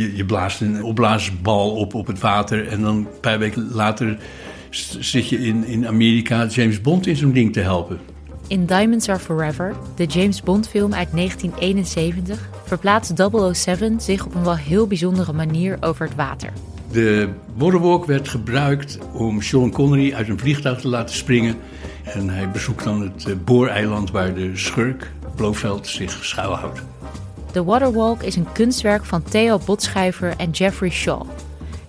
Je, je blaast een opblaasbal op op het water en dan een paar weken later zit je in, in Amerika James Bond in zo'n ding te helpen. In Diamonds Are Forever, de James Bond film uit 1971, verplaatst 007 zich op een wel heel bijzondere manier over het water. De Boardwalk werd gebruikt om Sean Connery uit een vliegtuig te laten springen. En hij bezoekt dan het eh, booreiland waar de schurk Blofeld zich schuilhoudt. The Waterwalk is een kunstwerk van Theo Botschuiver en Jeffrey Shaw.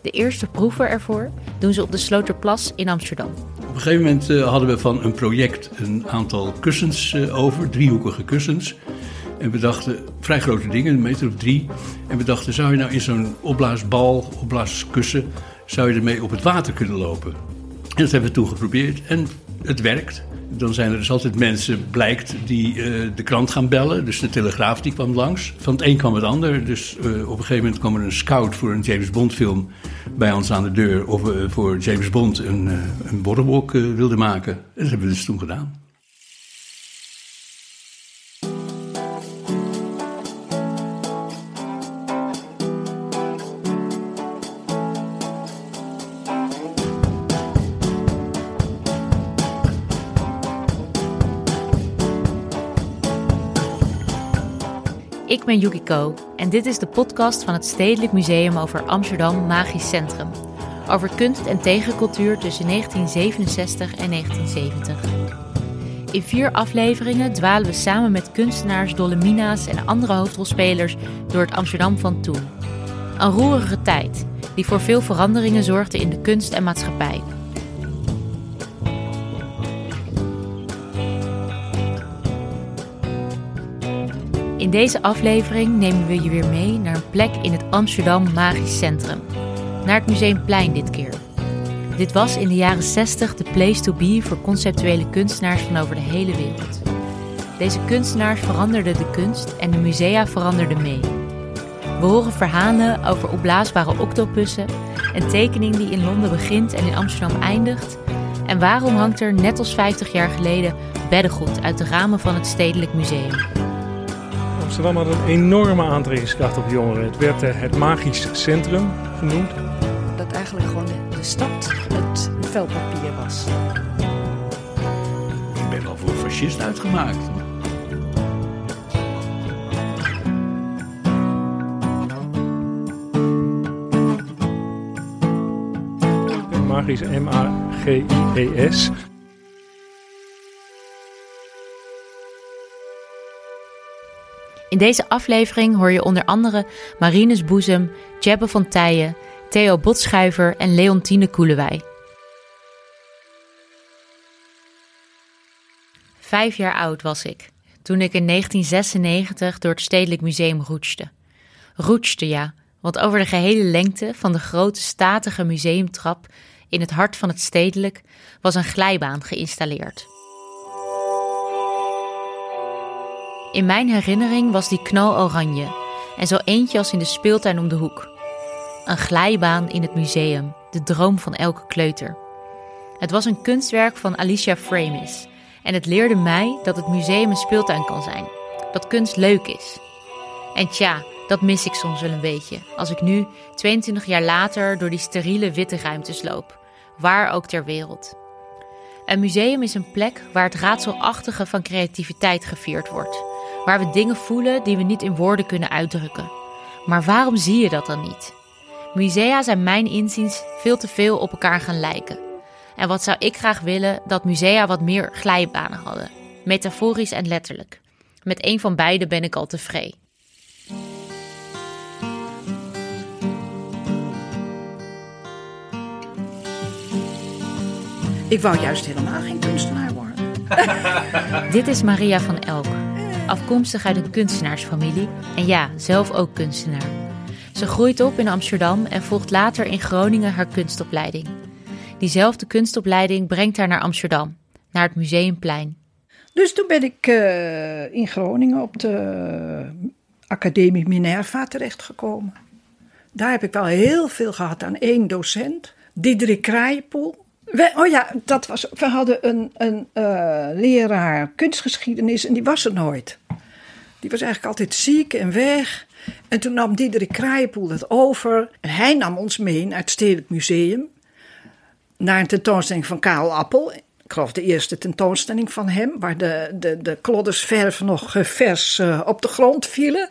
De eerste proeven ervoor doen ze op de Sloterplas in Amsterdam. Op een gegeven moment uh, hadden we van een project een aantal kussens uh, over, driehoekige kussens. En we dachten, vrij grote dingen, een meter of drie. En we dachten, zou je nou in zo'n opblaasbal, opblaaskussen, zou je ermee op het water kunnen lopen? En dat hebben we toen geprobeerd en het werkt. Dan zijn er dus altijd mensen, blijkt, die uh, de krant gaan bellen. Dus de Telegraaf die kwam langs. Van het een kwam het ander. Dus uh, op een gegeven moment kwam er een scout voor een James Bond film bij ons aan de deur. Of we voor James Bond een, een borrelwalk wilden maken. En dat hebben we dus toen gedaan. Ik ben Yukiko en dit is de podcast van het Stedelijk Museum over Amsterdam Magisch Centrum. Over kunst en tegencultuur tussen 1967 en 1970. In vier afleveringen dwalen we samen met kunstenaars, Dolomina's en andere hoofdrolspelers door het Amsterdam van toen. Een roerige tijd die voor veel veranderingen zorgde in de kunst en maatschappij. In deze aflevering nemen we je weer mee naar een plek in het Amsterdam Magisch Centrum. Naar het Museumplein dit keer. Dit was in de jaren 60 de place to be voor conceptuele kunstenaars van over de hele wereld. Deze kunstenaars veranderden de kunst en de musea veranderden mee. We horen verhalen over opblaasbare octopussen, een tekening die in Londen begint en in Amsterdam eindigt. En waarom hangt er, net als 50 jaar geleden, beddengoed uit de ramen van het Stedelijk Museum? Amsterdam had een enorme aantrekkingskracht op jongeren. Het werd uh, het magisch centrum genoemd. Dat eigenlijk gewoon de, de stad het veldpapier was. Ik ben al voor fascist uitgemaakt. Magisch M-A-G-I-E-S. In deze aflevering hoor je onder andere Marinus Boezem, Jebbe van Tijen, Theo Botschuiver en Leontine Koelewij. Vijf jaar oud was ik toen ik in 1996 door het Stedelijk Museum roetste. Roetste ja, want over de gehele lengte van de grote statige museumtrap in het hart van het stedelijk was een glijbaan geïnstalleerd. In mijn herinnering was die knaloranje en zo eentje als in de speeltuin om de hoek. Een glijbaan in het museum, de droom van elke kleuter. Het was een kunstwerk van Alicia Framis en het leerde mij dat het museum een speeltuin kan zijn, dat kunst leuk is. En tja, dat mis ik soms wel een beetje, als ik nu, 22 jaar later, door die steriele witte ruimtes loop, waar ook ter wereld. Een museum is een plek waar het raadselachtige van creativiteit gevierd wordt waar we dingen voelen die we niet in woorden kunnen uitdrukken. Maar waarom zie je dat dan niet? Musea zijn mijn inziens veel te veel op elkaar gaan lijken. En wat zou ik graag willen dat musea wat meer glijbanen hadden, metaforisch en letterlijk. Met een van beide ben ik al tevreden. Ik wou juist helemaal geen kunstenaar worden. Dit is Maria van Elk, afkomstig uit een kunstenaarsfamilie en ja, zelf ook kunstenaar. Ze groeit op in Amsterdam en volgt later in Groningen haar kunstopleiding. Diezelfde kunstopleiding brengt haar naar Amsterdam, naar het Museumplein. Dus toen ben ik uh, in Groningen op de Academie Minerva terechtgekomen. Daar heb ik wel heel veel gehad aan één docent, Diederik Kraaienpoel. Oh ja, dat was, we hadden een, een uh, leraar kunstgeschiedenis en die was er nooit. Die was eigenlijk altijd ziek en weg. En toen nam Diederik Kraaienpoel het over. En hij nam ons mee naar het Stedelijk Museum. Naar een tentoonstelling van Karel Appel. Ik geloof de eerste tentoonstelling van hem. Waar de, de, de nog eh, vers uh, op de grond vielen.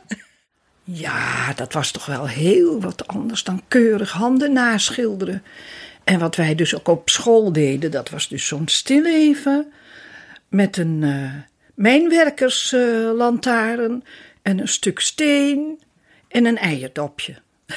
Ja, dat was toch wel heel wat anders dan keurig handen naschilderen. En wat wij dus ook op school deden, dat was dus zo'n stilleven. Met een uh, mijnwerkerslantaarn en een stuk steen en een eierdopje.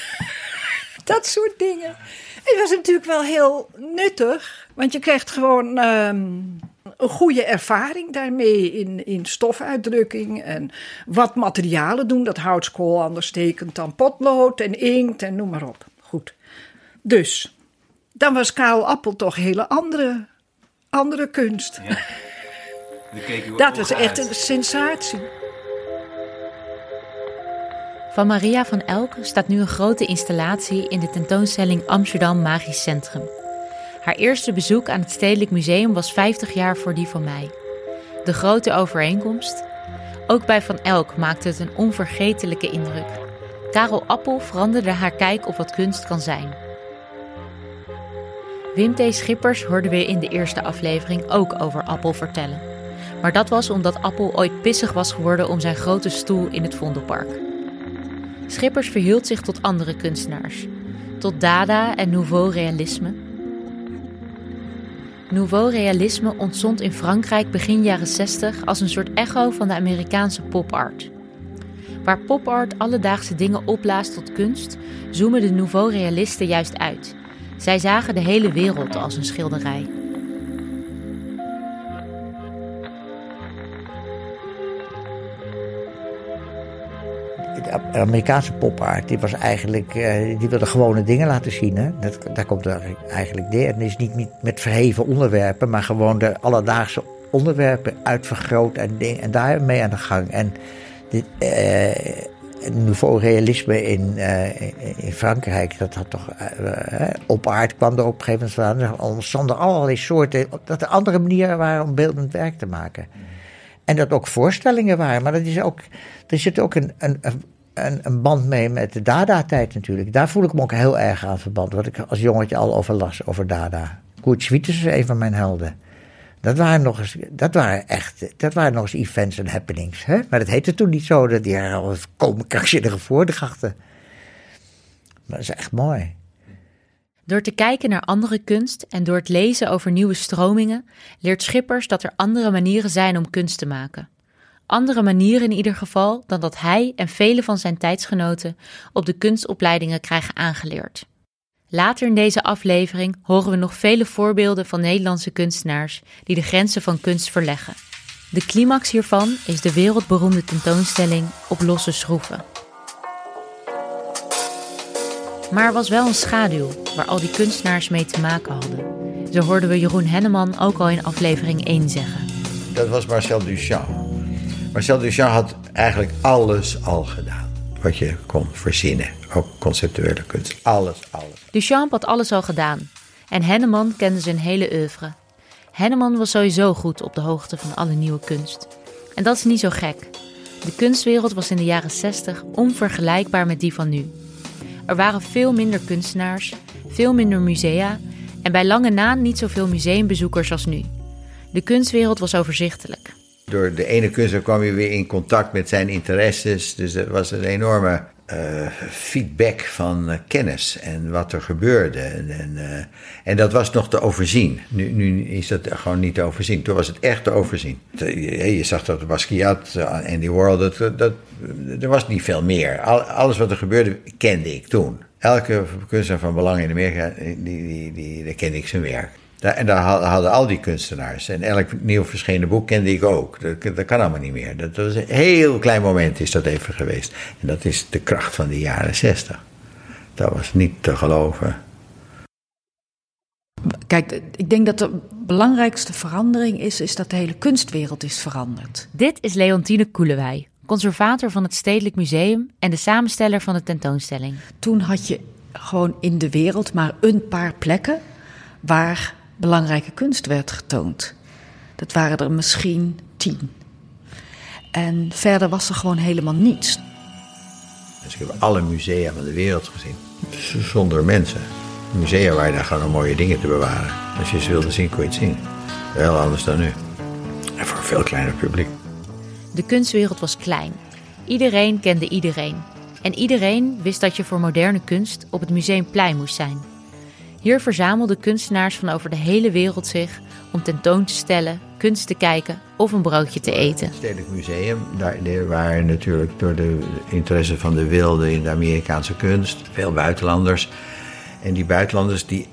dat soort dingen. Het was natuurlijk wel heel nuttig, want je krijgt gewoon um, een goede ervaring daarmee in, in stofuitdrukking en wat materialen doen. Dat houtskool anders tekent dan potlood en inkt en noem maar op. Goed. Dus, dan was Karel Appel toch hele andere, andere kunst. Ja. Dat was echt een sensatie. Van Maria van Elk staat nu een grote installatie in de tentoonstelling Amsterdam Magisch Centrum. Haar eerste bezoek aan het Stedelijk Museum was 50 jaar voor die van mij. De grote overeenkomst? Ook bij Van Elk maakte het een onvergetelijke indruk. Karel Appel veranderde haar kijk op wat kunst kan zijn. Wim T. Schippers hoorden we in de eerste aflevering ook over Appel vertellen. Maar dat was omdat Appel ooit pissig was geworden om zijn grote stoel in het Vondelpark. Schippers verhield zich tot andere kunstenaars, tot Dada en Nouveau Realisme. Nouveau Realisme ontstond in Frankrijk begin jaren 60 als een soort echo van de Amerikaanse pop-art. Waar pop-art alledaagse dingen opblaast tot kunst, zoomen de Nouveau Realisten juist uit. Zij zagen de hele wereld als een schilderij. de Amerikaanse popart, die was eigenlijk, uh, die wilde gewone dingen laten zien. Hè? Dat, daar komt er eigenlijk neer. En is niet, niet met verheven onderwerpen, maar gewoon de alledaagse onderwerpen uitvergroot en, ding, en daar mee aan de gang. En dit, uh, nouveau realisme in, uh, in Frankrijk, dat had toch uh, op aard kwam er op een gegeven moment. Er ontstonden allerlei soorten, dat er andere manieren waren om beeldend werk te maken. En dat ook voorstellingen waren, maar dat is ook, er zit ook een, een, een, een band mee met de Dada-tijd natuurlijk. Daar voel ik me ook heel erg aan verband. Wat ik als jongetje al over las, over Dada. Koert Schwieters is een van mijn helden. Dat waren nog eens, dat waren echt, dat waren nog eens events en happenings. Hè? Maar dat heette toen niet zo, dat die al komen krankzinnige voordrachten. Maar dat is echt mooi. Door te kijken naar andere kunst en door het lezen over nieuwe stromingen, leert Schippers dat er andere manieren zijn om kunst te maken. Andere manieren in ieder geval dan dat hij en vele van zijn tijdsgenoten op de kunstopleidingen krijgen aangeleerd. Later in deze aflevering horen we nog vele voorbeelden van Nederlandse kunstenaars die de grenzen van kunst verleggen. De climax hiervan is de wereldberoemde tentoonstelling op losse schroeven. Maar er was wel een schaduw waar al die kunstenaars mee te maken hadden. Zo hoorden we Jeroen Henneman ook al in aflevering 1 zeggen. Dat was Marcel Duchamp. Marcel Duchamp had eigenlijk alles al gedaan. Wat je kon verzinnen. Ook conceptuele kunst. Alles, alles. Duchamp had alles al gedaan. En Henneman kende zijn hele oeuvre. Henneman was sowieso goed op de hoogte van alle nieuwe kunst. En dat is niet zo gek. De kunstwereld was in de jaren 60 onvergelijkbaar met die van nu. Er waren veel minder kunstenaars, veel minder musea en bij lange na niet zoveel museumbezoekers als nu. De kunstwereld was overzichtelijk. Door de ene kunstenaar kwam je weer in contact met zijn interesses. Dus er was een enorme uh, feedback van uh, kennis en wat er gebeurde. En, en, uh, en, dat was nog te overzien. Nu, nu, is dat gewoon niet te overzien. Toen was het echt te overzien. Je, je zag dat Basquiat, Andy Warhol, dat, dat, er was niet veel meer. Al, alles wat er gebeurde kende ik toen. Elke kunstenaar van belang in Amerika, die, die, die, die kende ik zijn werk. En daar hadden al die kunstenaars. En elk nieuw verschenen boek kende ik ook. Dat, dat kan allemaal niet meer. Dat was een heel klein moment is dat even geweest. En dat is de kracht van de jaren zestig. Dat was niet te geloven. Kijk, ik denk dat de belangrijkste verandering is, is dat de hele kunstwereld is veranderd. Dit is Leontine Koelewij, conservator van het Stedelijk Museum en de samensteller van de tentoonstelling. Toen had je gewoon in de wereld maar een paar plekken waar belangrijke kunst werd getoond. Dat waren er misschien tien. En verder was er gewoon helemaal niets. Dus ik heb alle musea van de wereld gezien. Zonder mensen. Musea waar je daar gewoon mooie dingen te bewaren. Als je ze wilde zien, kon je het zien. Heel anders dan nu. En voor een veel kleiner publiek. De kunstwereld was klein. Iedereen kende iedereen. En iedereen wist dat je voor moderne kunst op het Museumplein moest zijn. Hier verzamelden kunstenaars van over de hele wereld zich om tentoon te stellen, kunst te kijken of een broodje te eten. Het Stedelijk Museum, daar, waren natuurlijk door de interesse van de wilde in de Amerikaanse kunst veel buitenlanders. En die buitenlanders die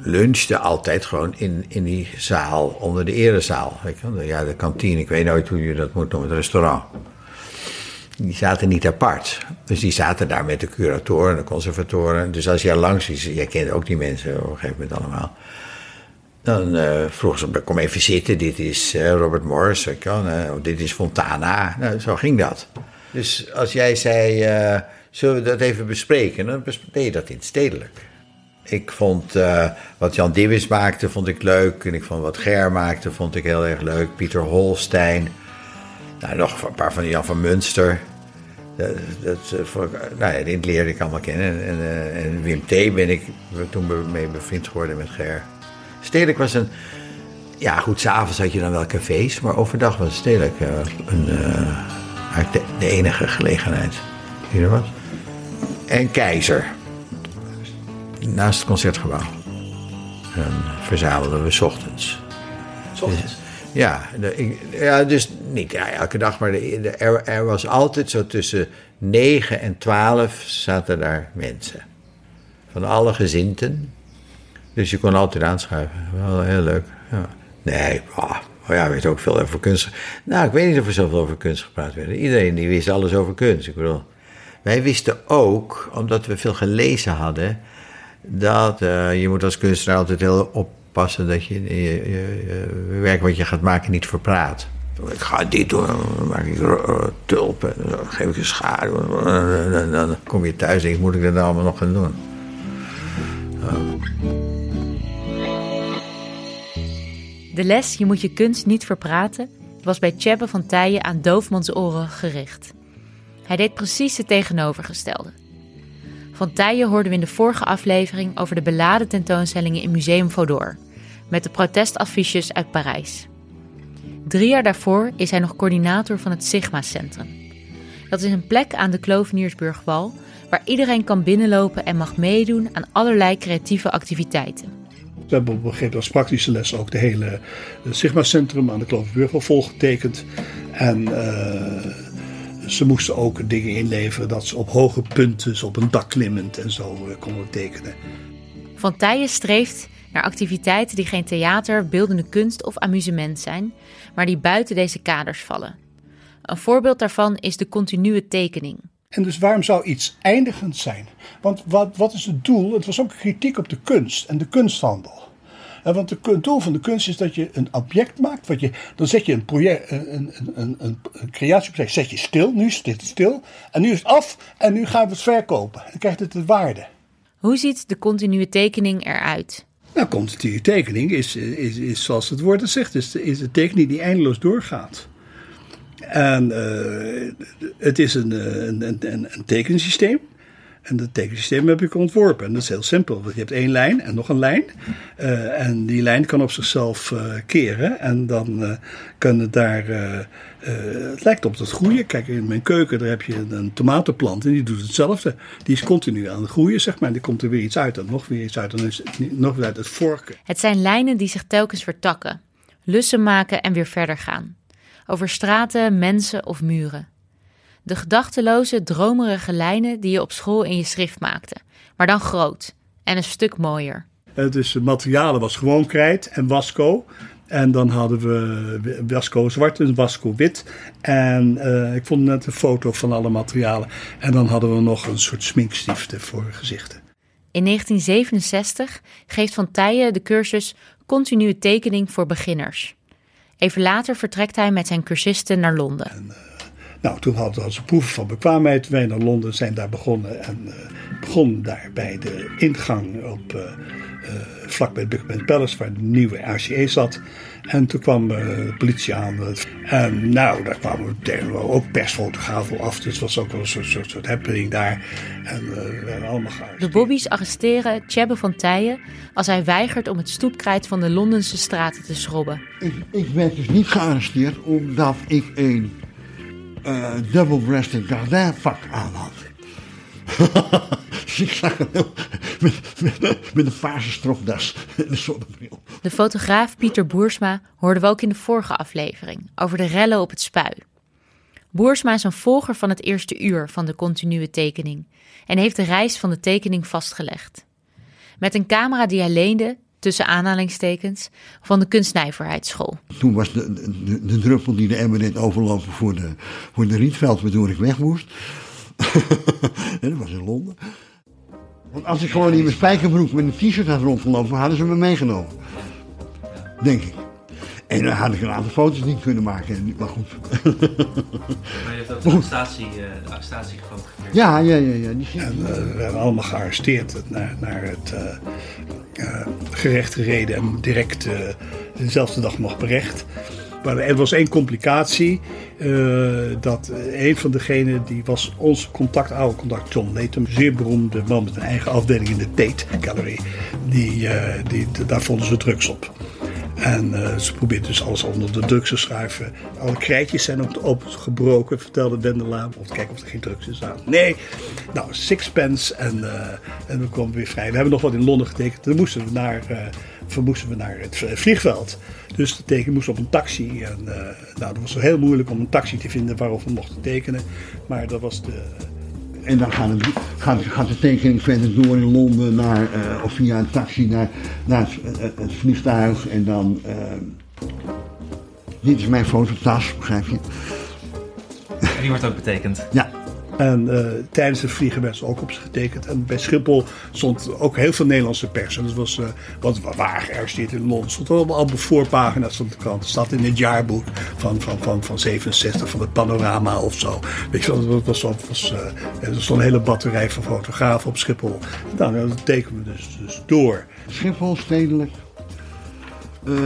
lunchten altijd gewoon in, in die zaal, onder de erezaal. Ja, de kantine, ik weet nooit hoe je dat moet noemen, het restaurant. Die zaten niet apart. Dus die zaten daar met de curatoren en de conservatoren. Dus als jij langs is, jij kent ook die mensen op een gegeven moment allemaal. Dan uh, vroegen ze, kom even zitten, dit is uh, Robert Morris, kan, uh, dit is Fontana. Nou, zo ging dat. Dus als jij zei, zullen we dat even bespreken, dan deed je dat in stedelijk. Ik vond wat Jan Dibbis maakte, vond ik leuk. En ik vond wat Ger maakte, vond ik heel erg leuk. Pieter Holstein. Nou, nog een paar van Jan van Munster. Dat, dat, voor, nou ja, dit leerde ik allemaal kennen. En, en, en Wim T. ben ik toen mee bevriend geworden met Ger. Stedelijk was een. Ja, goed, s'avonds had je dan wel cafés, maar overdag was Stedelijk uh, een, de, enige gelegenheid die was. En Keizer, naast het concertgebouw. En verzamelden we ochtends. S ochtends? Ja, ja, dus niet ja, elke dag, maar de, er, was altijd zo tussen 9 en 12 zaten daar mensen. Van alle gezinten. Dus je kon altijd aanschuiven. Wel heel leuk. Ja. Nee, oh, ja, weet ook veel over kunst. Nou, ik weet niet of er zoveel over kunst gepraat werd. Iedereen die wist alles over kunst. Ik bedoel, wij wisten ook, omdat we veel gelezen hadden, dat uh, je moet als kunstenaar altijd heel oppassen dat je je, je, je werk wat je gaat maken niet verpraat. Ik ga dit doen, dan maak ik tulpen, dan geef ik een schaduw. En dan kom je thuis en denk, moet ik dat nou allemaal nog gaan doen? De les Je moet je kunst niet verpraten was bij Tjebbe van Tijen aan doofmans oren gericht. Hij deed precies het tegenovergestelde. Van Tijen hoorden we in de vorige aflevering over de beladen tentoonstellingen in Museum Vaudor, met de protestaffiches uit Parijs. Drie jaar daarvoor is hij nog coördinator van het Sigma Centrum. Dat is een plek aan de Kloveniersburgwal waar iedereen kan binnenlopen en mag meedoen aan allerlei creatieve activiteiten. We hebben op een gegeven moment als praktische les ook de hele Sigma-centrum aan de Klovenburg volgetekend. En uh, ze moesten ook dingen inleveren dat ze op hoge punten, op een dak klimmend en zo uh, konden tekenen. Van Tijen streeft naar activiteiten die geen theater, beeldende kunst of amusement zijn, maar die buiten deze kaders vallen. Een voorbeeld daarvan is de continue tekening. En dus waarom zou iets eindigend zijn? Want wat, wat is het doel? Het was ook kritiek op de kunst en de kunsthandel. En want het doel van de kunst is dat je een object maakt. Wat je, dan zet je een, project, een, een, een, een, een creatieproject zet je stil. Nu zit het stil. En nu is het af. En nu gaan we het verkopen. Dan krijgt het de waarde. Hoe ziet de continue tekening eruit? Nou, continue tekening is, is, is zoals het woord het zegt. Is, is een tekening die eindeloos doorgaat. En uh, het is een, een, een, een tekensysteem. En dat tekensysteem heb ik ontworpen. En dat is heel simpel. Je hebt één lijn en nog een lijn. Uh, en die lijn kan op zichzelf uh, keren. En dan uh, kan het daar. het lijkt op het groeien. Kijk, in mijn keuken daar heb je een tomatenplant. En die doet hetzelfde. Die is continu aan het groeien, zeg maar. En die komt er weer iets uit. En nog weer iets uit. En dan is het nog weer uit het vorken. Het zijn lijnen die zich telkens vertakken. Lussen maken en weer verder gaan over straten, mensen of muren. De gedachteloze, dromerige lijnen die je op school in je schrift maakte, maar dan groot en een stuk mooier. Dus het materialen was gewoon krijt en wasco. En dan hadden we wasco zwart en wasco wit. En uh, ik vond net een foto van alle materialen. En dan hadden we nog een soort sminkstiften voor gezichten. In 1967 geeft Van Tijen de cursus Continue tekening voor beginners. Even later vertrekt hij met zijn cursisten naar Londen. En, uh, nou, toen hadden we proeven van bekwaamheid. Wij naar Londen zijn daar begonnen. En uh, begon daar bij de ingang op, vlak bij het Buckingham Palace, waar de nieuwe RCE zat. En toen kwam de politie aan. En nou, daar kwamen we ook persfotografen af. Dus het was ook wel een soort, soort, soort happening daar. En we werden allemaal gearresteerd. De Bobby's arresteren Tjebbe van Tijen als hij weigert om het stoepkrijt van de Londense straten te schrobben. Ik, ik werd dus niet gearresteerd omdat ik een uh, double-breasted gardin pak aan had. ik zag hem met, met, met een paarse stropdas en een zonnebril. De fotograaf Pieter Boersma hoorden we ook in de vorige aflevering over de rellen op het spui. Boersma is een volger van het eerste uur van de continue tekening en heeft de reis van de tekening vastgelegd. Met een camera die hij leende, tussen aanhalingstekens, van de kunstnijverheidsschool. Toen was de, de, de, druppel die de emmer deed overlopen voor de, voor de Rietveld, waardoor ik weg moest. dat was in Londen. Want als ik gewoon in mijn spijkerbroek met een t-shirt had rondgelopen, hadden ze me meegenomen. Denk ik. En dan had ik een aantal foto's niet kunnen maken, maar goed. Maar je hebt ook de arrestatie, uh, de arrestatie gefotografeerd. Ja, ja, ja. ja. Die en uh, we werden allemaal gearresteerd naar, naar het uh, gerecht gereden en direct dezelfde dag nog berecht. Maar er was één complicatie. dat een van degenen, die was ons contact, oude contact, John Latham, zeer beroemde man met een eigen afdeling in de Tate Gallery. Die, die, daar vonden ze drugs op. En ze probeert dus alles onder de drugs te schuiven. Alle krijtjes zijn ook opgebroken, vertelde Wendela. Om te kijken of er geen drugs in staan. Nee, nou, sixpence en, en we komen weer vrij. We hebben nog wat in Londen getekend. Dan moesten we naar, moesten we naar het vliegveld. Dus de teken moest op een taxi. En nou, dat was heel moeilijk om een taxi te vinden waarop we mochten tekenen. Maar dat was de en dan gaat, het, gaat, gaat, de tekening verder door in Londen naar, uh, of via een taxi naar, naar het, het, vliegtuig. En dan. Uh, dit is mijn fototas, begrijp je? En die wordt ook betekend? Ja. En uh, tijdens het vliegen werd ze ook op ze getekend. En bij Schiphol stond ook heel veel Nederlandse pers. En dat was, uh, we waren gearresteerd in Londen. stond allemaal de voorpagina's van de krant. Het staat in het jaarboek van, van, van, van 67, van het panorama of zo. Weet je dat was, was, uh, er stond een hele batterij van fotografen op Schiphol. Nou, dat tekenen we dus, dus door. Schiphol, stedelijk.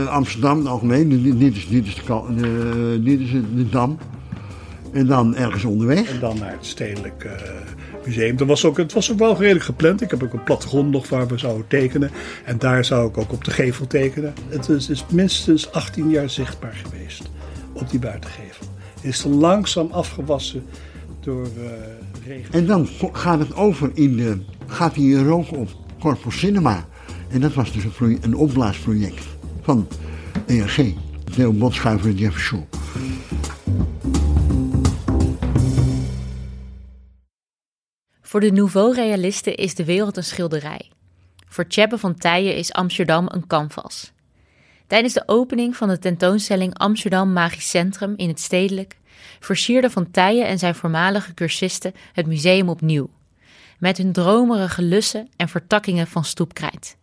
Amsterdam, algemeen. Dit, dit, is, dit, is de, dit is de Dam. En dan ergens onderweg. En dan naar het Stedelijk uh, Museum. Dat was ook, het was ook wel redelijk gepland. Ik heb ook een plattegrond nog waar we zouden tekenen. En daar zou ik ook op de gevel tekenen. Het is, is minstens 18 jaar zichtbaar geweest op die buitengevel. Het is langzaam afgewassen door uh, regen. En dan gaat het over in de, gaat hij roken op Corpus Cinema. En dat was dus een, een opblaasproject van ERG. Theo Botschuiver en Jeff Shaw. Voor de Nouveau-realisten is de wereld een schilderij. Voor Tjebbe van Tijen is Amsterdam een canvas. Tijdens de opening van de tentoonstelling Amsterdam Magisch Centrum in het Stedelijk versierden Van Tijen en zijn voormalige cursisten het museum opnieuw, met hun dromerige lussen en vertakkingen van stoepkrijt.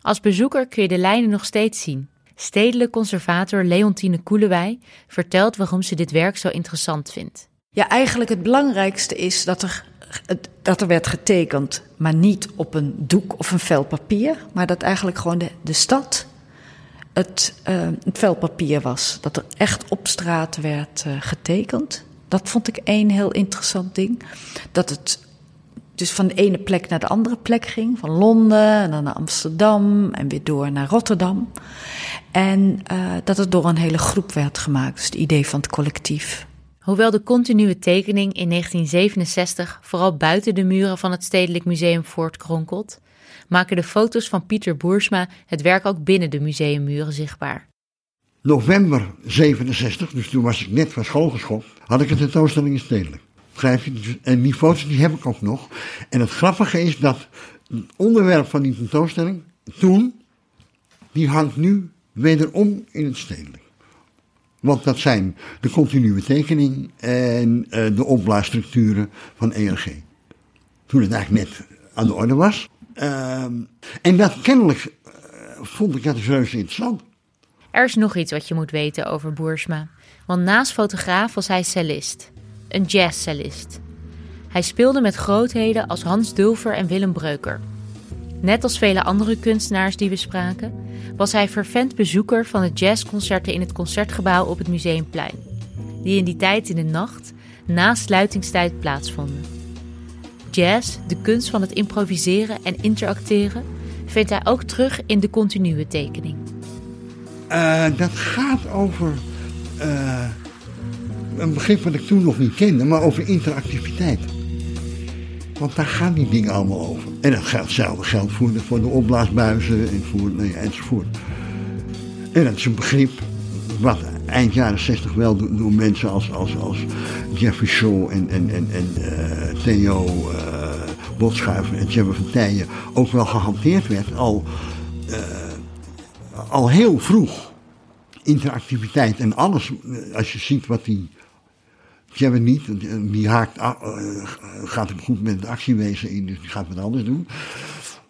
Als bezoeker kun je de lijnen nog steeds zien. Stedelijk conservator Leontine Koelewij vertelt waarom ze dit werk zo interessant vindt. Ja, eigenlijk het belangrijkste is dat er dat er werd getekend, maar niet op een doek of een vel papier, maar dat eigenlijk gewoon de, de stad het, uh, het vel papier was. Dat er echt op straat werd uh, getekend. Dat vond ik één heel interessant ding. Dat het dus van de ene plek naar de andere plek ging. Van Londen en dan naar Amsterdam en weer door naar Rotterdam. En uh, dat het door een hele groep werd gemaakt. Dus het idee van het collectief. Hoewel de continue tekening in 1967 vooral buiten de muren van het Stedelijk Museum voortkronkelt, maken de foto's van Pieter Boersma het werk ook binnen de museummuren zichtbaar. November 67, dus toen was ik net van school geschopt, had ik een tentoonstelling in Stedelijk. Dus, en die foto's die heb ik ook nog. En het grappige is dat het onderwerp van die tentoonstelling toen, die hangt nu wederom in het Stedelijk. Want dat zijn de continue tekening en uh, de opblaasstructuren van ERG. Toen het eigenlijk net aan de orde was. Uh, en dat kennelijk uh, vond ik dat dus interessant. Er is nog iets wat je moet weten over Boersma. Want naast fotograaf was hij cellist. Een jazzcellist. Hij speelde met grootheden als Hans Dulfer en Willem Breuker. Net als vele andere kunstenaars die we spraken, was hij fervent bezoeker van de jazzconcerten in het concertgebouw op het Museumplein, die in die tijd in de nacht na sluitingstijd plaatsvonden. Jazz, de kunst van het improviseren en interacteren, vindt hij ook terug in de continue tekening. Uh, dat gaat over uh, een begrip wat ik toen nog niet kende, maar over interactiviteit. Want daar gaan die dingen allemaal over. En dat geldt, hetzelfde geldt voor de, voor de opblaasbuizen en voor, enzovoort. En dat is een begrip wat eind jaren 60 wel door, mensen als, als, als Jeffrey Shaw en, en, en, en uh, Theo uh, Botschuiver en Jebbe van Tijen ook wel gehanteerd werd. Al, uh, al heel vroeg. Interactiviteit en alles. Als je ziet wat die Jebbe niet, die haakt, gaat het goed met het actiewezen in, dus die gaat wat anders doen.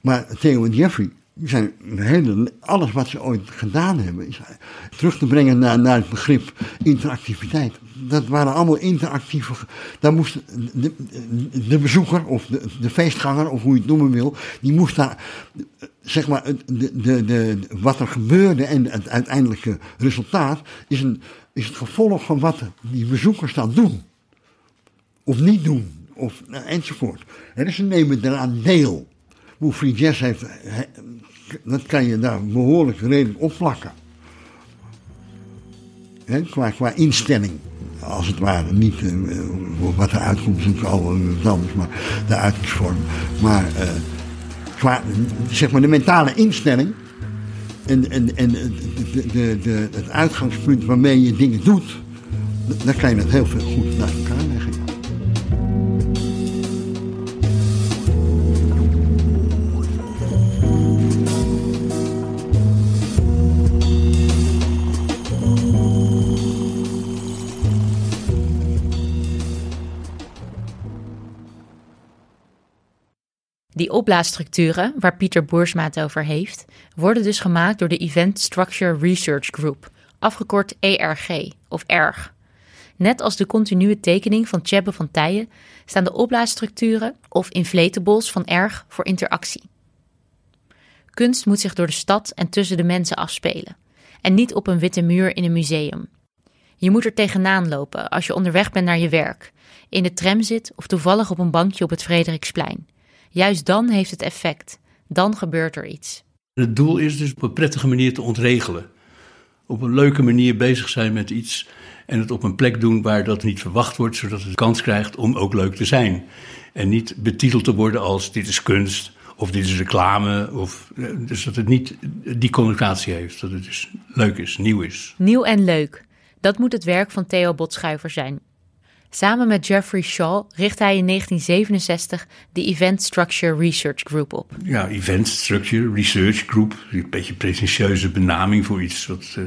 Maar Theo en Jeffrey, zijn hele, alles wat ze ooit gedaan hebben, is terug te brengen naar, naar het begrip interactiviteit. Dat waren allemaal interactieve. Daar moest de, bezoeker of de, feestganger, of hoe je het noemen wil, die moest daar, zeg maar, de, de, wat er gebeurde en het uiteindelijke resultaat is, een, is het gevolg van wat die bezoekers dan doen. Of niet doen, of, enzovoort. En dus ze nemen eraan deel. Hoe Free Jazz heeft, dat kan je daar behoorlijk redelijk opplakken. Qua, qua instelling, als het ware. Niet uh, wat eruit komt, is al maar de uitingsvorm. Maar uh, qua zeg maar de mentale instelling en, en, en de, de, de, het uitgangspunt waarmee je dingen doet, dan kan je het heel veel goed naar elkaar leggen. Opblaasstructuren, waar Pieter Boersma het over heeft, worden dus gemaakt door de Event Structure Research Group, afgekort ERG of ERG. Net als de continue tekening van Tjebbe van Tijen staan de opblaasstructuren of inflatables van ERG voor interactie. Kunst moet zich door de stad en tussen de mensen afspelen en niet op een witte muur in een museum. Je moet er tegenaan lopen als je onderweg bent naar je werk, in de tram zit of toevallig op een bankje op het Frederiksplein. Juist dan heeft het effect. Dan gebeurt er iets. Het doel is dus op een prettige manier te ontregelen. Op een leuke manier bezig zijn met iets en het op een plek doen waar dat niet verwacht wordt, zodat het kans krijgt om ook leuk te zijn. En niet betiteld te worden als dit is kunst of dit is reclame. Of, eh, dus dat het niet die connotatie heeft, dat het dus leuk is, nieuw is. Nieuw en leuk. Dat moet het werk van Theo Botschuiver zijn. Samen met Jeffrey Shaw richt hij in 1967 de Event Structure Research Group op. Ja, Event Structure Research Group. Een beetje pretentieuze benaming voor iets wat, uh,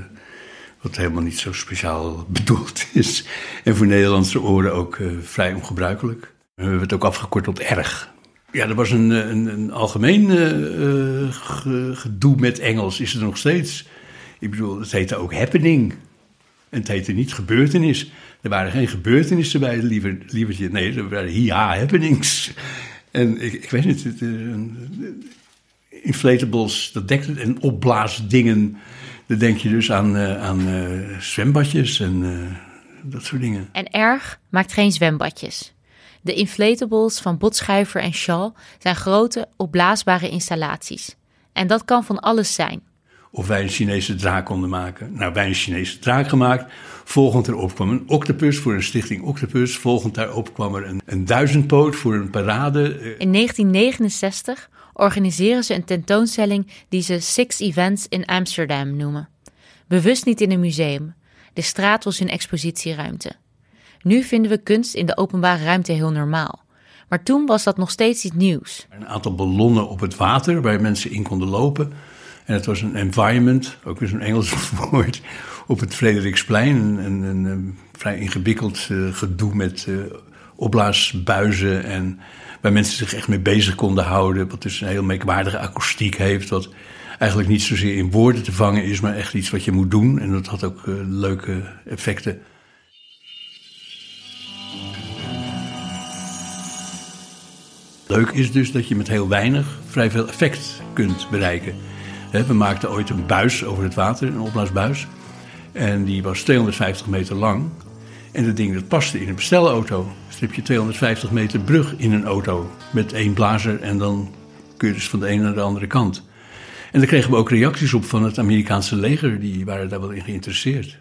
wat helemaal niet zo speciaal bedoeld is. En voor Nederlandse oren ook uh, vrij ongebruikelijk. We hebben het ook afgekort tot erg. Ja, er was een, een, een algemeen uh, gedoe met Engels, is er nog steeds. Ik bedoel, het heette ook happening. En het heette niet gebeurtenis. Er waren geen gebeurtenissen bij, liever, lievertje. Nee, er waren ja happenings. En ik, ik weet niet, het, uh, inflatables, dat dekt het. En opblaasdingen, dan denk je dus aan, uh, aan zwembadjes en dat soort dingen. En erg maakt geen zwembadjes. De inflatables van Botschuiver en Shaw zijn grote, opblaasbare installaties. En dat kan van alles zijn of wij een Chinese draak konden maken. Nou, wij een Chinese draak gemaakt. Volgend erop kwam een octopus voor een stichting Octopus. Volgend daarop kwam er een, een duizendpoot voor een parade. In 1969 organiseren ze een tentoonstelling die ze Six Events in Amsterdam noemen. Bewust niet in een museum. De straat was hun expositieruimte. Nu vinden we kunst in de openbare ruimte heel normaal. Maar toen was dat nog steeds iets nieuws. Een aantal ballonnen op het water waar mensen in konden lopen. En het was een environment, ook weer zo'n Engels woord, op het Frederiksplein. Een, een, een vrij ingewikkeld uh, gedoe met uh, opblaasbuizen en waar mensen zich echt mee bezig konden houden. Wat dus een heel merkwaardige akoestiek heeft, wat eigenlijk niet zozeer in woorden te vangen is, maar echt iets wat je moet doen. En dat had ook uh, leuke effecten. Leuk is dus dat je met heel weinig vrij veel effect kunt bereiken. We maakten ooit een buis over het water, een opblaasbuis. En die was 250 meter lang. En dat ding dat paste in een bestelauto. Dus je 250 meter brug in een auto met één blazer en dan kun je dus van de ene naar de andere kant. En daar kregen we ook reacties op van het Amerikaanse leger, die waren daar wel in geïnteresseerd.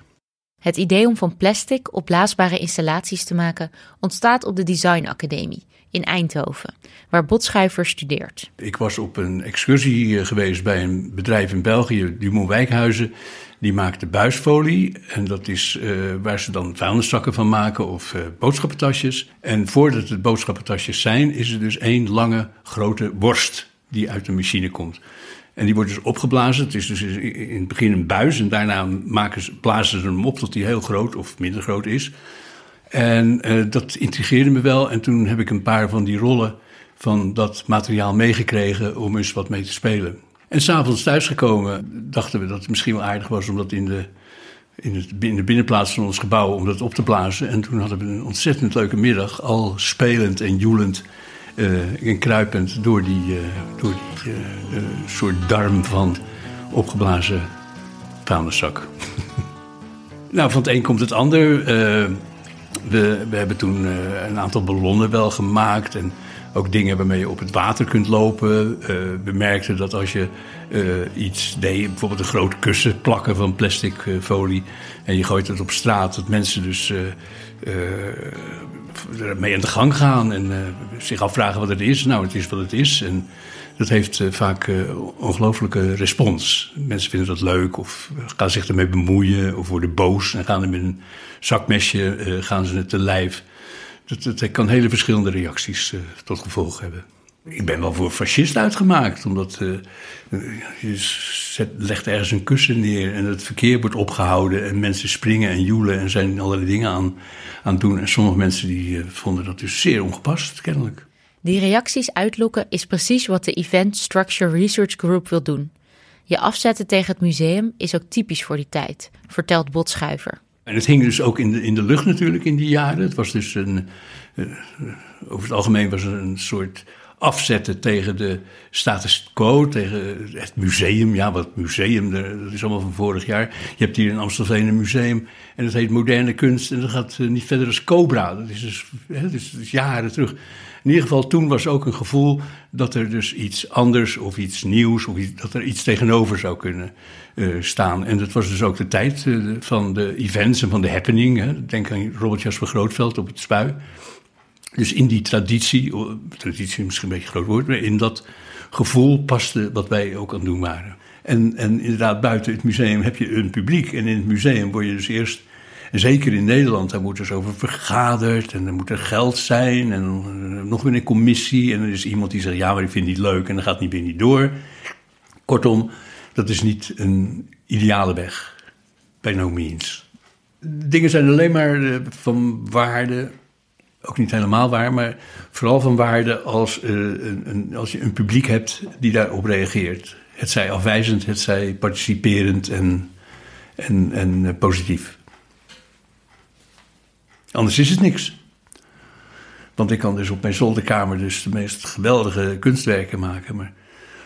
Het idee om van plastic opblaasbare installaties te maken ontstaat op de Design Academie in Eindhoven, waar Botschuiver studeert. Ik was op een excursie geweest bij een bedrijf in België, Dumont Wijkhuizen. Die maakte buisfolie en dat is uh, waar ze dan vuilniszakken van maken of uh, boodschappentasjes. En voordat het boodschappentasjes zijn, is er dus één lange grote worst die uit de machine komt. En die wordt dus opgeblazen. Het is dus in het begin een buis en daarna maken ze, blazen ze hem op tot die heel groot of minder groot is. En uh, dat intrigeerde me wel. En toen heb ik een paar van die rollen van dat materiaal meegekregen om eens wat mee te spelen. En s'avonds thuisgekomen dachten we dat het misschien wel aardig was om dat in de, in, het, in de binnenplaats van ons gebouw om dat op te blazen. En toen hadden we een ontzettend leuke middag, al spelend en joelend uh, en kruipend door die, uh, door die soort darm van opgeblazen vuilniszak. nou, van het een komt het ander. We, we, hebben toen een aantal ballonnen wel gemaakt en ook dingen waarmee je op het water kunt lopen. we merkten dat als je iets deed, bijvoorbeeld een groot kussen plakken van plastic folie en je gooit het op straat, dat mensen dus mee aan de gang gaan en zich afvragen wat het is. Nou, het is wat het is. En dat heeft uh, vaak uh, ongelooflijke respons. Mensen vinden dat leuk of gaan zich ermee bemoeien of worden boos en gaan er met een zakmesje gaan ze het te lijf. Dat, dat kan hele verschillende reacties tot gevolg hebben. Ik ben wel voor fascist uitgemaakt, omdat je legt ergens een kussen neer en het verkeer wordt opgehouden en mensen springen en joelen en zijn allerlei dingen aan, aan het doen. En sommige mensen die vonden dat dus zeer ongepast, kennelijk. Die reacties uitlokken is precies wat de Event Structure Research Group wil doen. Je afzetten tegen het museum is ook typisch voor die tijd, vertelt Botschuiver. En het hing dus ook in de, in de lucht natuurlijk in die jaren. Het was dus een, uh, over het algemeen was er een soort afzetten tegen de status quo, tegen het museum. Ja, wat museum, dat is allemaal van vorig jaar. Je hebt hier in Amstelveen een museum en dat heet Moderne Kunst en dat gaat eh, niet verder als Cobra. Dat is dus jaren terug. In ieder geval toen was ook een gevoel dat er dus iets anders of iets nieuws, of iets, dat er iets tegenover zou kunnen uh, staan. En dat was dus ook de tijd uh, van de events en van de happening. Hè. Denk aan Robert Jasper Grootveld op het Spui. Dus in die traditie, traditie is misschien een beetje groot woord, maar in dat gevoel paste wat wij ook aan het doen waren. En, en inderdaad, buiten het museum heb je een publiek. En in het museum word je dus eerst, zeker in Nederland, daar wordt dus over vergaderd. En er moet er geld zijn. En nog weer een commissie. En er is iemand die zegt, ja, maar ik vind het niet leuk. En dan gaat niet meer niet door. Kortom, dat is niet een ideale weg. By no means. Dingen zijn alleen maar eh, van waarde ook niet helemaal waar, maar vooral van waarde als, uh, een, als je een publiek hebt die daarop reageert. Het zij afwijzend, het zij participerend en, en, en positief. Anders is het niks. Want ik kan dus op mijn zolderkamer dus de meest geweldige kunstwerken maken, maar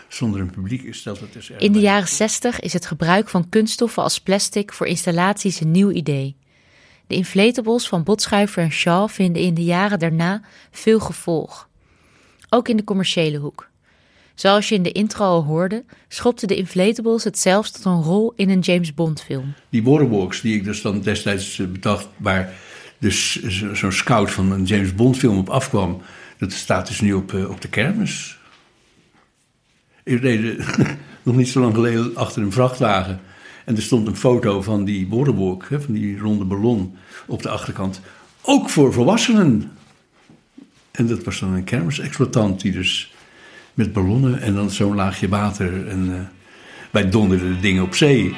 zonder een publiek stelt het dus erg In de jaren 60 is het gebruik van kunststoffen als plastic voor installaties een nieuw idee. De inflatables van Botschuiver en Shaw vinden in de jaren daarna veel gevolg. Ook in de commerciële hoek. Zoals je in de intro al hoorde, schopten de inflatables het zelfs tot een rol in een James Bond film. Die waterwalks die ik dus dan destijds eh, bedacht, waar dus zo'n scout van een James Bond film op afkwam, dat staat dus nu op, eh, op de kermis. Ik reed nog niet zo lang geleden achter een vrachtwagen en er stond een foto van die borderwalk, van die ronde ballon, op de achterkant. Ook voor volwassenen. En dat was dan een kermisexploitant die dus met ballonnen en dan zo'n laagje water. En uh, wij donderden de dingen op zee.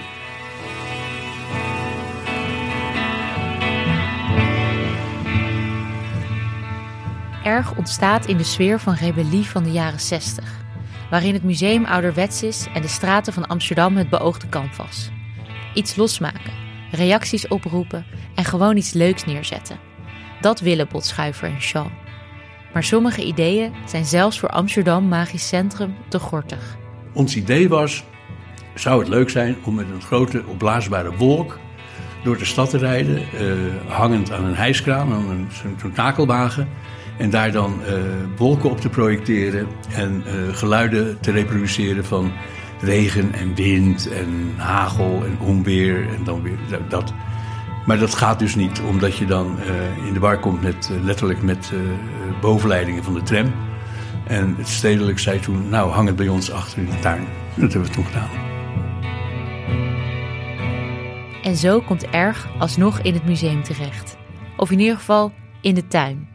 Ontstaat in de sfeer van rebellie van de jaren 60 waarin het museum ouderwets is en de straten van Amsterdam het beoogde canvas. Iets losmaken, reacties oproepen en gewoon iets leuks neerzetten. Dat willen Botschuiver en Shaw. Maar sommige ideeën zijn zelfs voor Amsterdam Magisch Centrum te gortig. Ons idee was, zou het leuk zijn om met een grote opblaasbare wolk door de stad te rijden, eh, hangend aan een hijskraan, aan een, zo'n takelwagen. En daar dan eh, wolken op te projecteren en eh, geluiden te reproduceren van regen en wind en hagel en onweer en dan weer dat. Maar dat gaat dus niet, omdat je dan eh, in de war komt met, letterlijk met bovenleidingen van de tram. En het stedelijk zei toen, nou hang het bij ons achter in de tuin. Dat hebben we toen gedaan. En zo komt Erg alsnog in het museum terecht. Of in ieder geval in de tuin.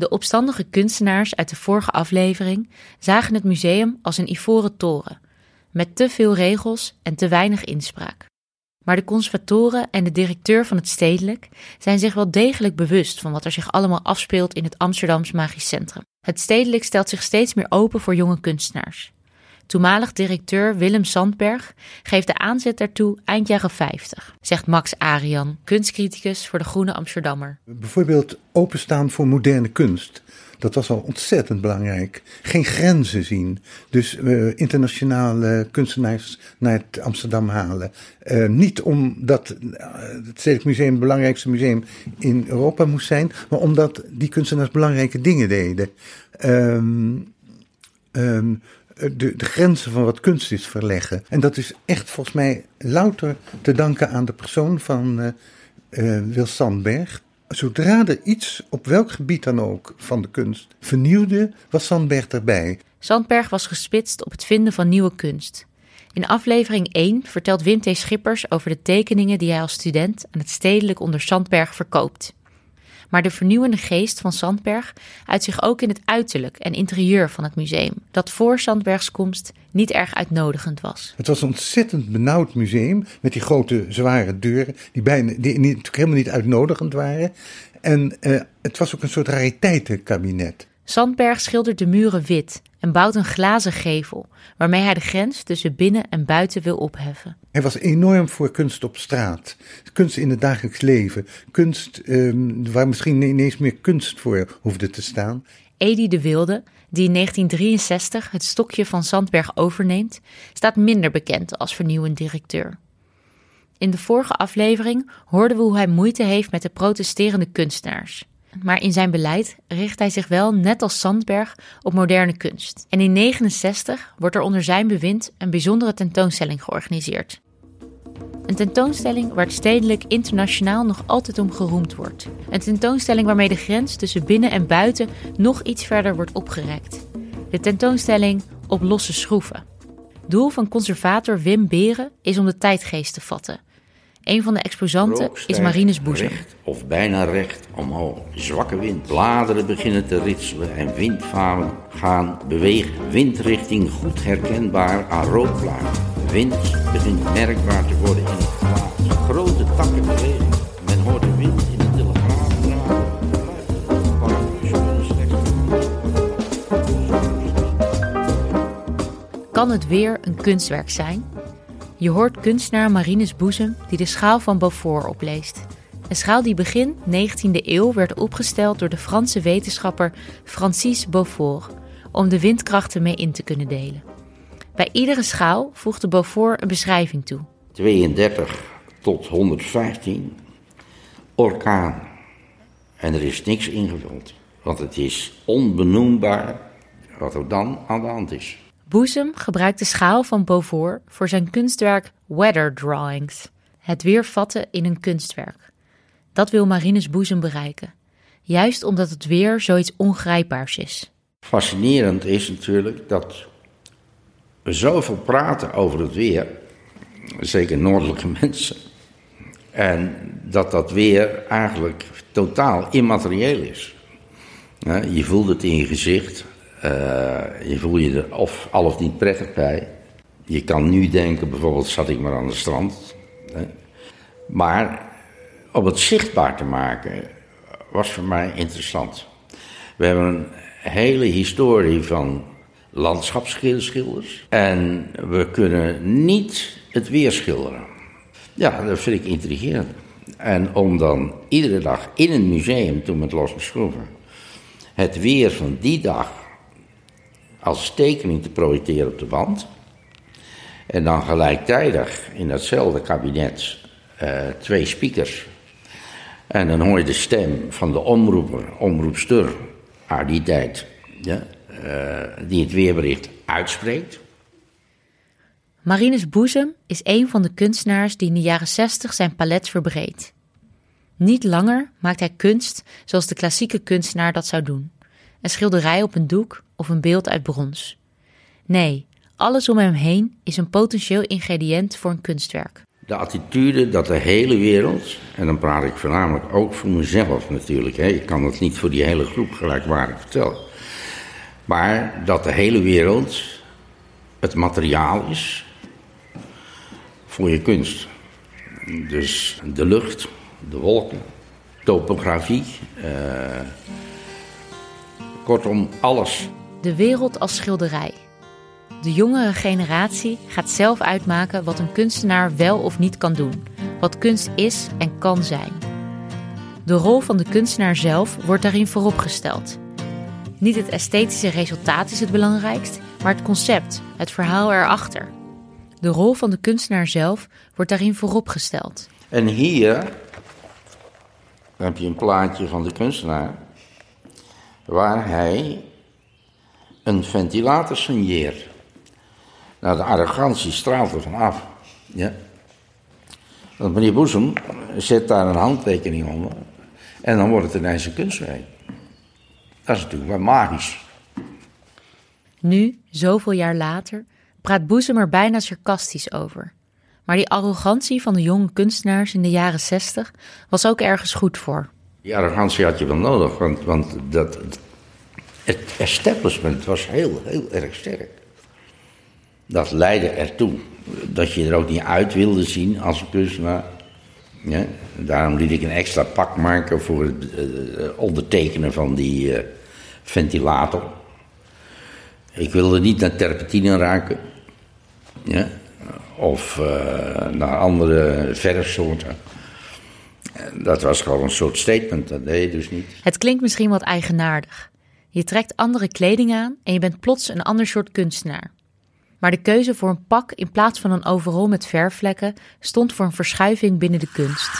De opstandige kunstenaars uit de vorige aflevering zagen het museum als een ivoren toren, met te veel regels en te weinig inspraak. Maar de conservatoren en de directeur van het stedelijk zijn zich wel degelijk bewust van wat er zich allemaal afspeelt in het Amsterdams Magisch Centrum. Het stedelijk stelt zich steeds meer open voor jonge kunstenaars. Toenmalig directeur Willem Sandberg geeft de aanzet daartoe eind jaren 50, zegt Max Arian, kunstcriticus voor de Groene Amsterdammer. Bijvoorbeeld openstaan voor moderne kunst. Dat was al ontzettend belangrijk. Geen grenzen zien. Dus uh, internationale kunstenaars naar het Amsterdam halen. Uh, niet omdat uh, het Stedelijk Museum het belangrijkste museum in Europa moest zijn, maar omdat die kunstenaars belangrijke dingen deden. Um, de, de, grenzen van wat kunst is verleggen. En dat is echt volgens mij louter te danken aan de persoon van uh, Wil Sandberg. Zodra er iets, op welk gebied dan ook, van de kunst vernieuwde, was Sandberg erbij. Sandberg was gespitst op het vinden van nieuwe kunst. In aflevering 1 vertelt Wim T. Schippers over de tekeningen die hij als student aan het stedelijk onder Sandberg verkoopt. Maar de vernieuwende geest van Sandberg uit zich ook in het uiterlijk en interieur van het museum, dat voor Sandbergs komst niet erg uitnodigend was. Het was een ontzettend benauwd museum met die grote zware deuren, die, bijna, die natuurlijk helemaal niet uitnodigend waren. En uh, het was ook een soort rariteitenkabinet. Sandberg schildert de muren wit en bouwt een glazen gevel, waarmee hij de grens tussen binnen en buiten wil opheffen. Hij was enorm voor kunst op straat, kunst in het dagelijks leven, kunst um, waar misschien ineens meer kunst voor hoefde te staan. Edi de Wilde, die in 1963 het stokje van Sandberg overneemt, staat minder bekend als vernieuwend directeur. In de vorige aflevering hoorden we hoe hij moeite heeft met de protesterende kunstenaars. Maar in zijn beleid richt hij zich wel, net als Sandberg, op moderne kunst. En in 1969 wordt er onder zijn bewind een bijzondere tentoonstelling georganiseerd. Een tentoonstelling waar het stedelijk internationaal nog altijd om geroemd wordt. Een tentoonstelling waarmee de grens tussen binnen en buiten nog iets verder wordt opgerekt. De tentoonstelling Op losse schroeven. Doel van conservator Wim Beren is om de tijdgeest te vatten een van de exposanten is Marines Boezem. Recht of bijna recht omhoog. Zwakke wind. Bladeren beginnen te ritselen en windvalen gaan bewegen. Windrichting goed herkenbaar aan rookvlagen. Wind begint merkbaar te worden in het glas. Grote takken bewegen. Men hoort de wind in de telegraaf Kan het weer een kunstwerk zijn? Je hoort kunstenaar Marines Boezem die de schaal van Beaufort opleest. Een schaal die begin 19e eeuw werd opgesteld door de Franse wetenschapper Francis Beaufort om de windkrachten mee in te kunnen delen. Bij iedere schaal voegde Beaufort een beschrijving toe. 32 tot 115, orkaan. En er is niks ingevuld, want het is onbenoembaar wat er dan aan de hand is. Boezem gebruikt de schaal van Beaufort voor zijn kunstwerk Weather Drawings, het weervatten in een kunstwerk. Dat wil Marines Boezem bereiken, juist omdat het weer zoiets ongrijpbaars is. Fascinerend is natuurlijk dat we zoveel praten over het weer, zeker noordelijke mensen, en dat dat weer eigenlijk totaal immaterieel is. Je voelt het in je gezicht, je voel je er of al of niet prettig bij. Je kan nu denken, bijvoorbeeld zat ik maar aan de strand. Hè. Maar om het zichtbaar te maken was voor mij interessant. We hebben een hele historie van landschapsschilders. En we kunnen niet het weer schilderen. Ja, dat vind ik intrigerend. En om dan iedere dag in een museum, toen met losse schroeven, het weer van die dag als tekening te projecteren op de wand. En dan gelijktijdig in datzelfde kabinet uh, twee speakers. En dan hoor je de stem van de omroeper, omroepster uit die tijd, ja, uh, die het weerbericht uitspreekt. Marinus Boezem is een van de kunstenaars die in de jaren 60 zijn palet verbreedt. Niet langer maakt hij kunst zoals de klassieke kunstenaar dat zou doen: een schilderij op een doek of een beeld uit brons. Nee, alles om hem heen is een potentieel ingrediënt voor een kunstwerk. De attitude dat de hele wereld, en dan praat ik voornamelijk ook voor mezelf natuurlijk, hè, ik kan het niet voor die hele groep gelijkwaardig vertellen, maar dat de hele wereld het materiaal is voor je kunst. Dus de lucht, de wolken, topografie, uh, kortom alles. De wereld als schilderij. De jongere generatie gaat zelf uitmaken wat een kunstenaar wel of niet kan doen, wat kunst is en kan zijn. De rol van de kunstenaar zelf wordt daarin vooropgesteld. Niet het esthetische resultaat is het belangrijkst, maar het concept, het verhaal erachter. De rol van de kunstenaar zelf wordt daarin vooropgesteld. En hier heb je een plaatje van de kunstenaar waar hij een ventilator signeert. Nou, de arrogantie straalt er vanaf. Ja. Want meneer Boezem zet daar een handtekening onder en dan wordt het ineens een kunstwerk. Dat is natuurlijk wel magisch. Nu, zoveel jaar later, praat Boezem er bijna sarcastisch over. Maar die arrogantie van de jonge kunstenaars in de jaren zestig was ook ergens goed voor. Die arrogantie had je wel nodig, want, want dat, het establishment was heel, heel erg sterk. Dat leidde ertoe dat je er ook niet uit wilde zien als kunstenaar. Ja, daarom liet ik een extra pak maken voor het uh, ondertekenen van die uh, ventilator. Ik wilde niet naar terpentine ruiken. Ja? Of uh, naar andere verfsoorten. Dat was gewoon een soort statement, dat deed je dus niet. Het klinkt misschien wat eigenaardig. Je trekt andere kleding aan en je bent plots een ander soort kunstenaar. Maar de keuze voor een pak in plaats van een overal met verfvlekken stond voor een verschuiving binnen de kunst.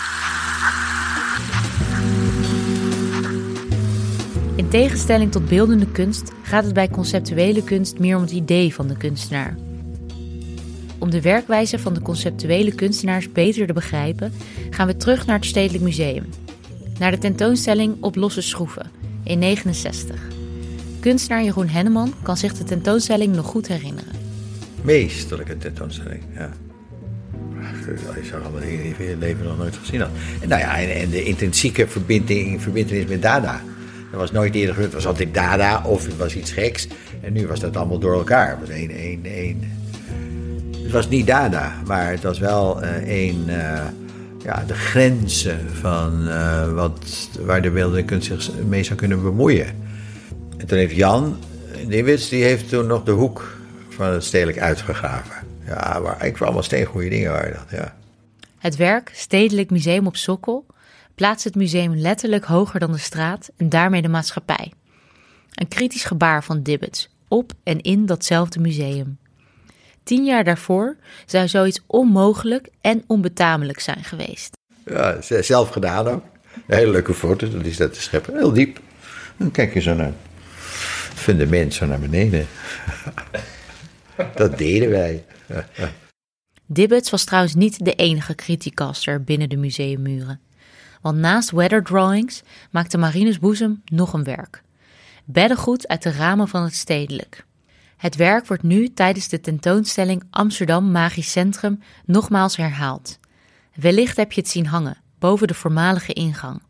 In tegenstelling tot beeldende kunst gaat het bij conceptuele kunst meer om het idee van de kunstenaar. Om de werkwijze van de conceptuele kunstenaars beter te begrijpen, gaan we terug naar het Stedelijk Museum. Naar de tentoonstelling Op losse schroeven in 69. Kunstenaar Jeroen Henneman kan zich de tentoonstelling nog goed herinneren. Meesterlijke tentoonstelling, ja. Je zag allemaal dingen die je in leven nog nooit gezien had. En, nou ja, en, de intrinsieke verbinding, verbindenis met Dada. Dat was nooit eerder gebeurd. Het was altijd Dada of het was iets geks. En nu was dat allemaal door elkaar. Het was één, één, één. Het was niet Dada, maar het was wel uh, één. Uh, ja, de grenzen van uh, wat, waar de beeldende kunst zich mee zou kunnen bemoeien. En toen heeft Jan Niewits, die heeft toen nog de hoek van het stedelijk uitgegraven. Ja, maar ik allemaal steengoede dingen waren dat, ja. Het werk Stedelijk Museum op Sokkel plaatst het museum letterlijk hoger dan de straat en daarmee de maatschappij. Een kritisch gebaar van Dibbets op en in datzelfde museum. Tien jaar daarvoor zou zoiets onmogelijk en onbetamelijk zijn geweest. Ja, zelf gedaan ook. Een hele leuke foto, dat is dat te scheppen. Heel diep. Dan kijk je zo naar het fundament, zo naar beneden. dat deden wij. Dibbets was trouwens niet de enige criticaster binnen de museummuren. Want naast weather drawings maakte Marinus Boezem nog een werk. Beddengoed uit de ramen van het stedelijk. Het werk wordt nu tijdens de tentoonstelling Amsterdam Magisch Centrum nogmaals herhaald. Wellicht heb je het zien hangen, boven de voormalige ingang.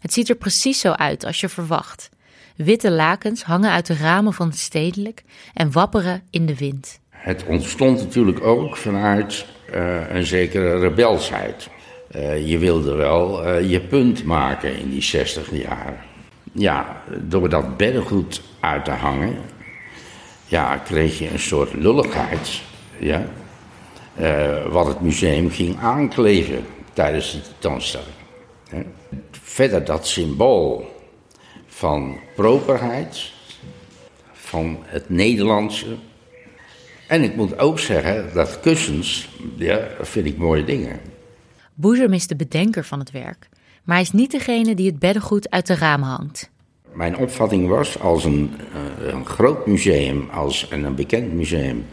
Het ziet er precies zo uit als je verwacht. Witte lakens hangen uit de ramen van het stedelijk en wapperen in de wind. Het ontstond natuurlijk ook vanuit uh, een zekere rebelsheid. Uh, je wilde wel uh, je punt maken in die 60 jaar. Ja, door dat beddengoed uit te hangen, ja, kreeg je een soort lulligheid. Ja, wat het museum ging aankleven. tijdens de tentoonstelling. Verder dat symbool van properheid, van het Nederlandse. En ik moet ook zeggen dat kussens, ja, vind ik mooie dingen. Boezem is de bedenker van het werk, maar hij is niet degene die het beddengoed uit de ramen hangt. Mijn opvatting was als een, eh, een groot museum als, en een bekend museum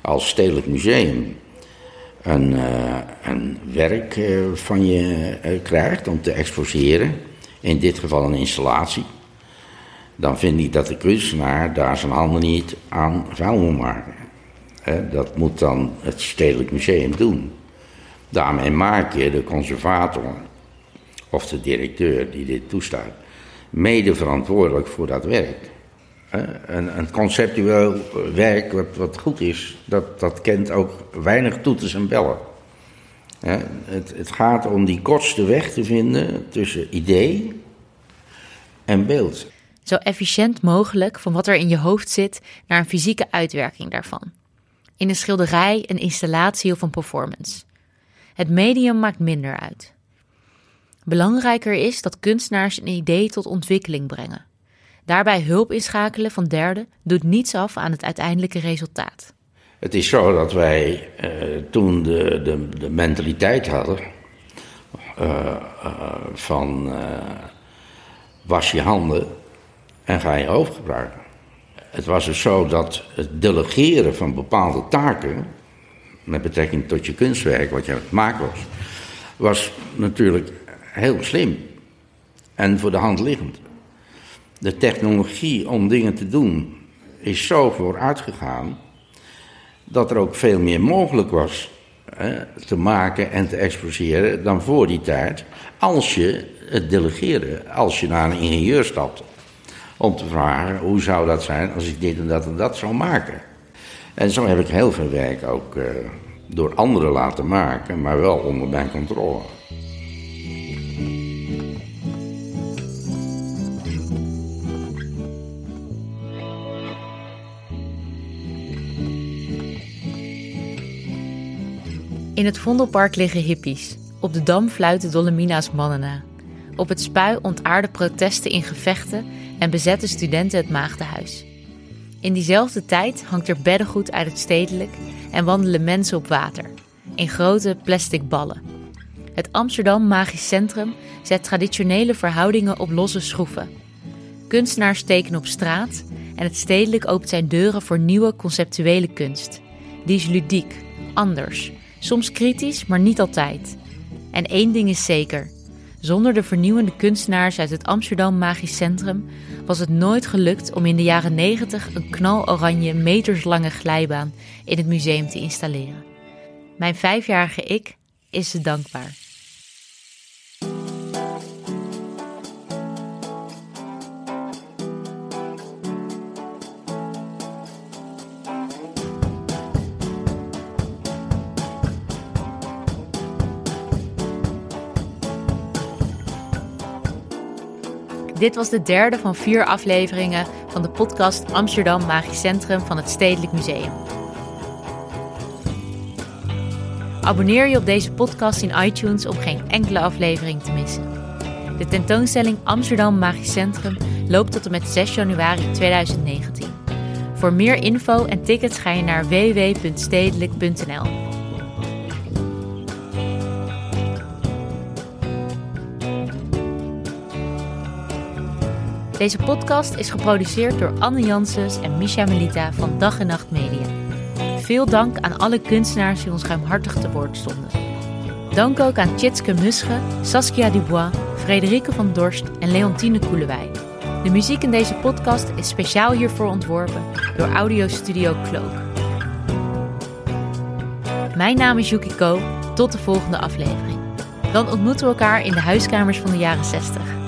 als Stedelijk Museum een, een werk uh, van je krijgt om te exposeren, in dit geval een installatie, dan vind ik dat de kunstenaar daar zijn handen niet aan vuil moet maken. dat moet dan het Stedelijk Museum doen. Daarmee maak je de conservator of de directeur die dit toestaat mede verantwoordelijk voor dat werk. Een, een conceptueel werk wat, wat goed is, dat, dat kent ook weinig toeters en bellen. Het, het gaat om die kortste weg te vinden tussen idee en beeld. Zo efficiënt mogelijk van wat er in je hoofd zit naar een fysieke uitwerking daarvan. In een schilderij, een installatie of een performance. Het medium maakt minder uit. Belangrijker is dat kunstenaars een idee tot ontwikkeling brengen. Daarbij hulp inschakelen van derden doet niets af aan het uiteindelijke resultaat. Het is zo dat wij eh, toen de, de, de, mentaliteit hadden uh, uh, van was je handen en ga je hoofd gebruiken. Het was dus zo dat het delegeren van bepaalde taken, met betrekking tot je kunstwerk wat je aan het maken was, was natuurlijk heel slim en voor de hand liggend. De technologie om dingen te doen is zo vooruit gegaan dat er ook veel meer mogelijk was hè, te maken en te exposeren dan voor die tijd. Als je het delegeren, als je naar een ingenieur stapt om te vragen hoe zou dat zijn als ik dit en dat en dat zou maken. En zo heb ik heel veel werk ook uh, door anderen laten maken, maar wel onder mijn controle. In het Vondelpark liggen hippies. Op de Dam fluiten Dolomina's mannen na. Op het spui ontaarden protesten in gevechten en bezetten studenten het maagdenhuis. In diezelfde tijd hangt er beddengoed uit het stedelijk en wandelen mensen op water. In grote plastic ballen. Het Amsterdam Magisch Centrum zet traditionele verhoudingen op losse schroeven. Kunstenaars tekenen op straat en het stedelijk opent zijn deuren voor nieuwe conceptuele kunst. Die is ludiek, anders, Soms kritisch, maar niet altijd. En één ding is zeker. Zonder de vernieuwende kunstenaars uit het Amsterdam Magisch Centrum was het nooit gelukt om in de jaren 90 een knaloranje meterslange glijbaan in het museum te installeren. Mijn vijfjarige ik is ze dankbaar. Dit was de derde van vier afleveringen van de podcast Amsterdam Magisch Centrum van het Stedelijk Museum. Abonneer je op deze podcast in iTunes om geen enkele aflevering te missen. De tentoonstelling Amsterdam Magisch Centrum loopt tot en met 6 januari 2019. Voor meer info en tickets ga je naar www.stedelijk.nl. Deze podcast is geproduceerd door Anne Janssens en Misha Melita van Dag en Nacht Media. Veel dank aan alle kunstenaars die ons ruimhartig te woord stonden. Dank ook aan Tjitske Musche, Saskia Dubois, Frederike van Dorst en Leontine Koelewij. De muziek in deze podcast is speciaal hiervoor ontworpen door Audio Studio Cloak. Mijn naam is Yuki Ko. Tot de volgende aflevering. Dan ontmoeten we elkaar in de huiskamers van de jaren 60.